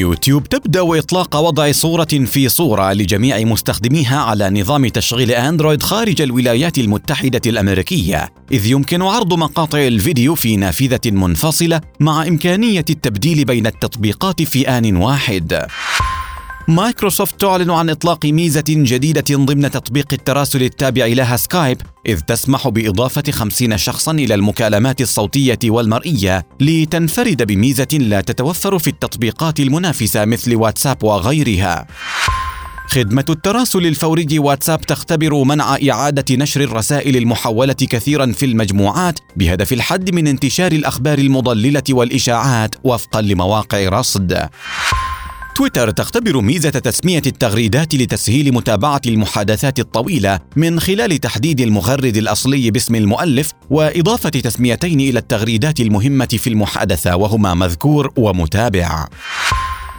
يوتيوب تبدأ إطلاق وضع صورة في صورة لجميع مستخدميها على نظام تشغيل أندرويد خارج الولايات المتحدة الأمريكية، إذ يمكن عرض مقاطع الفيديو في نافذة منفصلة مع إمكانية التبديل بين التطبيقات في آن واحد. مايكروسوفت تعلن عن إطلاق ميزة جديدة ضمن تطبيق التراسل التابع لها سكايب إذ تسمح بإضافة خمسين شخصا إلى المكالمات الصوتية والمرئية لتنفرد بميزة لا تتوفر في التطبيقات المنافسة مثل واتساب وغيرها خدمة التراسل الفوري واتساب تختبر منع إعادة نشر الرسائل المحولة كثيرا في المجموعات بهدف الحد من انتشار الأخبار المضللة والإشاعات وفقا لمواقع رصد. تويتر تختبر ميزة تسمية التغريدات لتسهيل متابعة المحادثات الطويلة من خلال تحديد المغرد الأصلي باسم المؤلف وإضافة تسميتين إلى التغريدات المهمة في المحادثة وهما مذكور ومتابع.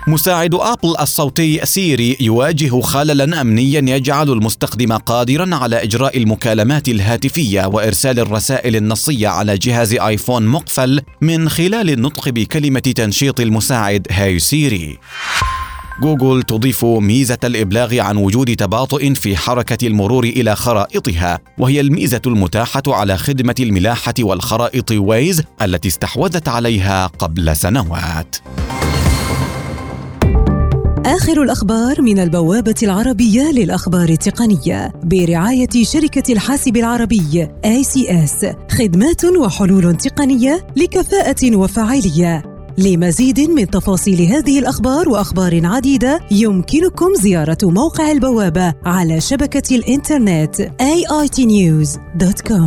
مساعد آبل الصوتي سيري يواجه خللا امنيا يجعل المستخدم قادرا على إجراء المكالمات الهاتفية وإرسال الرسائل النصية على جهاز آيفون مقفل من خلال النطق بكلمة تنشيط المساعد Hey Siri جوجل تضيف ميزة الإبلاغ عن وجود تباطؤ في حركة المرور إلى خرائطها، وهي الميزة المتاحة على خدمة الملاحة والخرائط ويز التي استحوذت عليها قبل سنوات. آخر الأخبار من البوابة العربية للأخبار التقنية برعاية شركة الحاسب العربي ACS خدمات وحلول تقنية لكفاءة وفاعلية لمزيد من تفاصيل هذه الأخبار وأخبار عديدة يمكنكم زيارة موقع البوابة على شبكة الإنترنت aitnews.com